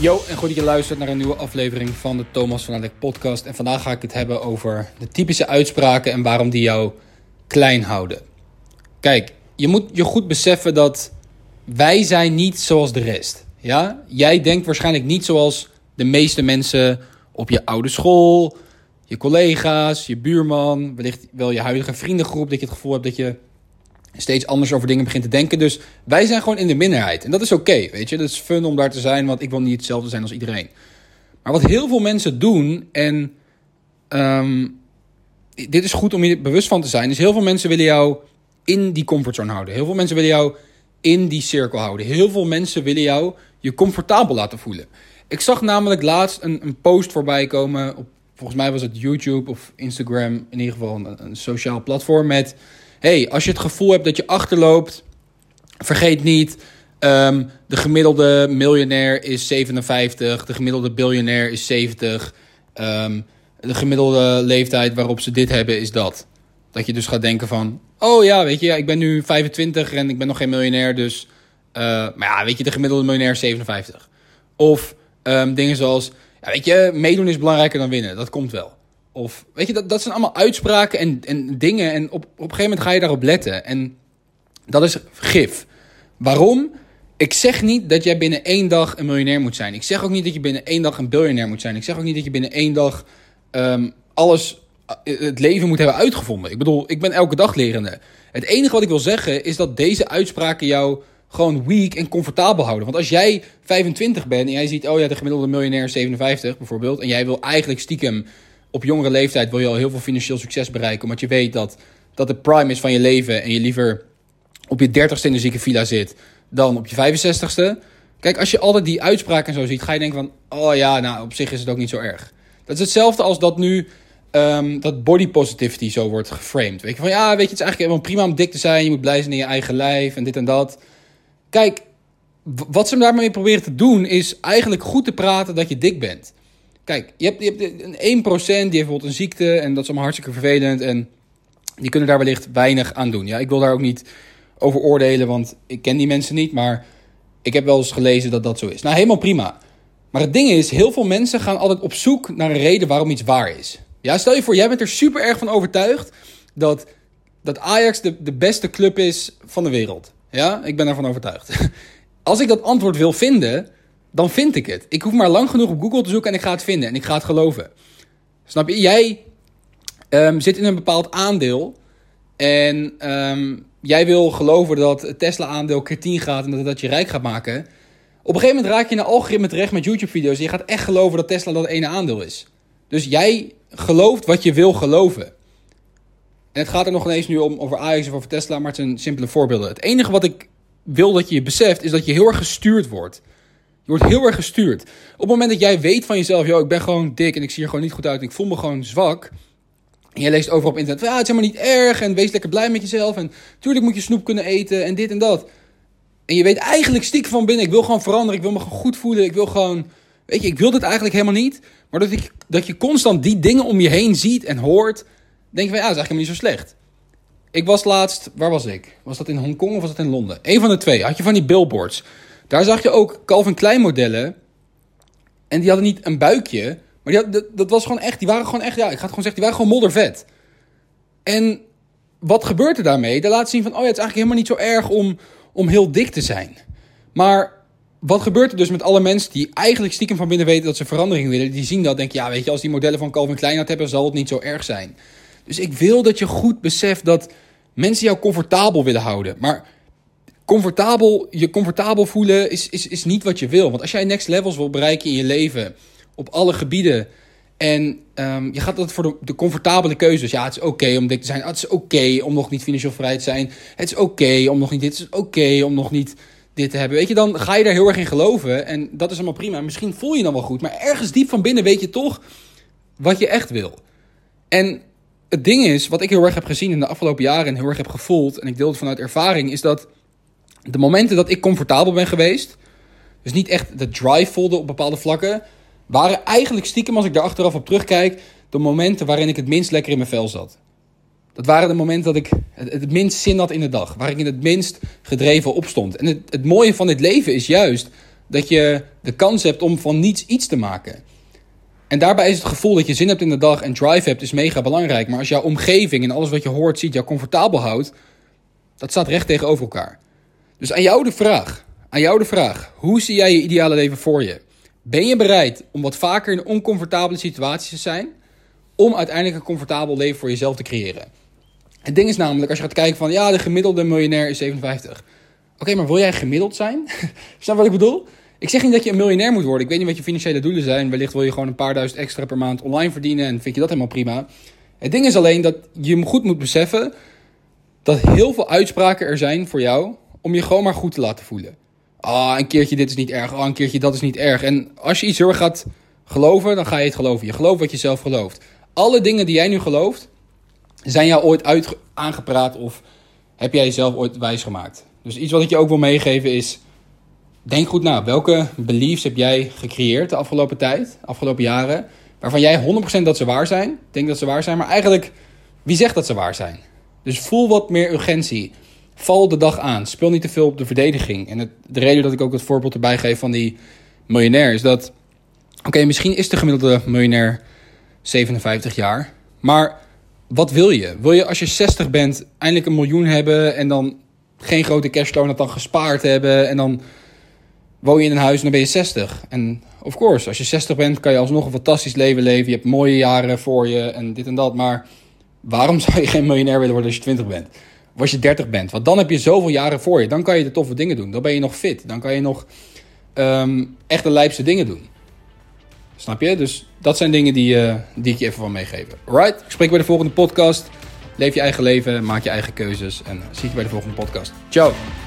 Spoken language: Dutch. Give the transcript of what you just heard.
Yo, en goed dat je luistert naar een nieuwe aflevering van de Thomas van Alek podcast. En vandaag ga ik het hebben over de typische uitspraken en waarom die jou klein houden. Kijk, je moet je goed beseffen dat wij zijn niet zoals de rest. Ja? Jij denkt waarschijnlijk niet zoals de meeste mensen op je oude school, je collega's, je buurman, wellicht wel je huidige vriendengroep, dat je het gevoel hebt dat je steeds anders over dingen begint te denken. Dus wij zijn gewoon in de minderheid. En dat is oké, weet je. Dat is fun om daar te zijn, want ik wil niet hetzelfde zijn als iedereen. Maar wat heel veel mensen doen, en ehm, dit is goed om je bewust van te zijn, is heel veel mensen willen jou in die comfortzone houden. Heel veel mensen willen jou in die cirkel houden. Heel veel mensen willen jou je comfortabel laten voelen. Ik zag namelijk laatst een, een post voorbij komen op, volgens mij was het YouTube of Instagram, in ieder geval een, een sociaal platform met hey, als je het gevoel hebt dat je achterloopt, vergeet niet, ehm, de gemiddelde miljonair is 57, de gemiddelde biljonair is 70. Ehm, de gemiddelde leeftijd waarop ze dit hebben is dat. Dat je dus gaat denken van, oh ja, weet je, ik ben nu 25 en ik ben nog geen miljonair, dus... Uh, maar ja, weet je, de gemiddelde miljonair is 57. Of um, dingen zoals, ja, weet je, meedoen is belangrijker dan winnen. Dat komt wel. Of weet je, dat, dat zijn allemaal uitspraken en, en dingen. En op, op een gegeven moment ga je daarop letten. En dat is gif. Waarom? Ik zeg niet dat jij binnen één dag een miljonair moet zijn. Ik zeg ook niet dat je binnen één dag een biljonair moet zijn. Ik zeg ook niet dat je binnen één dag um, alles, eh, het leven moet hebben uitgevonden. Ik bedoel, ik ben elke dag lerende. Het enige wat ik wil zeggen is dat deze uitspraken jou gewoon weak en comfortabel houden. Want als jij 25 bent en jij ziet, oh ja, de gemiddelde miljonair 57 bijvoorbeeld. En jij wil eigenlijk stiekem op jongere leeftijd wil je al heel veel financieel succes bereiken. Omdat je weet dat dat de prime is van je leven. En je liever op je dertigste in de zieke villa zit dan op je 65ste. Kijk, als je altijd die uitspraken zo ziet, ga je denken van... Oh ja, nou, op zich is het ook niet zo erg. Dat is hetzelfde als dat nu... Um, dat body positivity zo wordt geframed. Weet je, van ja, weet je, het is eigenlijk helemaal prima om dik te zijn. Je moet blij zijn in je eigen lijf en dit en dat. Kijk, wat ze daarmee proberen te doen is eigenlijk goed te praten dat je dik bent. Kijk, je hebt, je een 1% die heeft bijvoorbeeld een ziekte en dat is allemaal hartstikke vervelend. En die kunnen daar wellicht weinig aan doen. Ja, ik wil daar ook niet over oordelen, want ik ken die mensen niet. Maar ik heb wel eens gelezen dat dat zo is. Nou, helemaal prima. Maar het ding is, heel veel mensen gaan altijd op zoek naar een reden waarom iets waar is. Ja, stel je voor, jij bent er super erg van overtuigd dat, dat Ajax de, de beste club is van de wereld. Ja, ik ben ervan overtuigd. Als ik dat antwoord wil vinden, dan vind ik het. Ik hoef maar lang genoeg op Google te zoeken en ik ga het vinden en ik ga het geloven. Snap je? Jij um, zit in een bepaald aandeel en um, jij wil geloven dat het Tesla-aandeel keer 10 gaat en dat dat je rijk gaat maken. Op een gegeven moment raak je in een algoritme terecht met YouTube-video's en je gaat echt geloven dat Tesla dat ene aandeel is. Dus jij gelooft wat je wil geloven. En het gaat er nog ineens nu om over Ajax of over Tesla, maar het zijn simpele voorbeelden. Het enige wat ik wil dat je je beseft is dat je heel erg gestuurd wordt. Je wordt heel erg gestuurd. Op het moment dat jij weet van jezelf, joh, ik ben gewoon dik en ik zie er gewoon niet goed uit en ik voel me gewoon zwak. En jij leest overal op internet, ja, het is helemaal niet erg en wees lekker blij met jezelf. En tuurlijk moet je snoep kunnen eten en dit en dat. En je weet eigenlijk stiekem van binnen, ik wil gewoon veranderen, ik wil me gewoon goed voelen, ik wil gewoon, weet je, ik wil dit eigenlijk helemaal niet. Maar dat, ik, dat je constant die dingen om je heen ziet en hoort, denk je van, ja, dat is eigenlijk helemaal niet zo slecht. Ik was laatst, waar was ik? Was dat in Hongkong of was dat in Londen? Eén van de twee. Had je van die billboards. Daar zag je ook Calvin Klein modellen. En die hadden niet een buikje. Maar die dat, was gewoon echt. Die waren gewoon echt. Ja, ik ga het gewoon zeggen. Die waren gewoon moddervet. En wat gebeurt er daarmee? Dat laat zien van. Oh ja, het is eigenlijk helemaal niet zo erg om, om heel dik te zijn. Maar wat gebeurt er dus met alle mensen die eigenlijk stiekem van binnen weten dat ze verandering willen? Die zien dat, denken, ja, weet je, als die modellen van Calvin Klein dat hebben, zal het niet zo erg zijn. Dus ik wil dat je goed beseft dat mensen jou comfortabel willen houden. Maar comfortabel, je comfortabel voelen is, is, is niet wat je wil. Want als jij next levels wil bereiken in je leven, op alle gebieden, en um, je gaat dat voor de, de, comfortabele keuzes. Ja, het is oké om dik te zijn. het is oké om nog niet financieel vrij te zijn. Het is oké om nog niet dit. Het is oké om nog niet dit te hebben. Weet je, dan ga je daar heel erg in geloven. En dat is allemaal prima. Misschien voel je dan wel goed. Maar ergens diep van binnen weet je toch wat je echt wil. En het ding is, wat ik heel erg heb gezien in de afgelopen jaren en heel erg heb gevoeld. En ik deel het vanuit ervaring, is dat de momenten dat ik comfortabel ben geweest, dus niet echt de drive voelde op bepaalde vlakken, waren eigenlijk stiekem, als ik daar achteraf op terugkijk, de momenten waarin ik het minst lekker in mijn vel zat. Dat waren de momenten dat ik het, het minst zin had in de dag. Waar ik in het minst gedreven opstond. En het, het mooie van dit leven is juist dat je de kans hebt om van niets iets te maken. En daarbij is het gevoel dat je zin hebt in de dag en drive hebt, is mega belangrijk. Maar als jouw omgeving en alles wat je hoort, ziet, jou comfortabel houdt, dat staat recht tegenover elkaar. Dus aan jou de vraag. Aan jou de vraag. Hoe zie jij je ideale leven voor je? Ben je bereid om wat vaker in oncomfortabele situaties te zijn? Om uiteindelijk een comfortabel leven voor jezelf te creëren. Het ding is namelijk, als je gaat kijken van... Ja, de gemiddelde miljonair is 57. Oké, maar wil jij gemiddeld zijn? Snap wat ik bedoel? Ik zeg niet dat je een miljonair moet worden. Ik weet niet wat je financiële doelen zijn. Wellicht wil je gewoon een paar duizend extra per maand online verdienen... en vind je dat helemaal prima. Het ding is alleen dat je goed moet beseffen... dat heel veel uitspraken er zijn voor jou... om je gewoon maar goed te laten voelen. Ah, een keertje dit is niet erg. Ah, een keertje dat is niet erg. En als je iets heel erg gaat geloven, dan ga je het geloven. Je gelooft wat je zelf gelooft. Alle dingen die jij nu gelooft, zijn jou ooit uit aangepraat of heb jij jezelf ooit wijsgemaakt. Dus iets wat ik je ook wil meegeven is, denk goed na. Welke beliefs heb jij gecreëerd de afgelopen tijd, afgelopen jaren, waarvan jij 100% dat ze waar zijn, denk dat ze waar zijn, maar eigenlijk, wie zegt dat ze waar zijn? Dus voel wat meer urgentie. Val de dag aan. Speel niet te veel op de verdediging. En het, de reden dat ik ook het voorbeeld erbij geef van die miljonair is dat. Oké, misschien is de gemiddelde miljonair 57 jaar. Maar wat wil je? Wil je als je 60 bent eindelijk een miljoen hebben en dan geen grote cashflow dat dan gespaard hebben en dan woon je in een huis en dan ben je 60? En of course, als je 60 bent kan je alsnog een fantastisch leven leven. Je hebt mooie jaren voor je en dit en dat. Maar waarom zou je geen miljonair willen worden als je 20 bent? Als je 30 bent? Want dan heb je zoveel jaren voor je. Dan kan je de toffe dingen doen. Dan ben je nog fit. Dan kan je nog um, echt de dingen doen. Snap je? Dus dat zijn dingen die, uh, die ik je even van meegeven. Alright, ik spreek bij de volgende podcast. Leef je eigen leven, maak je eigen keuzes en zie je bij de volgende podcast. Ciao!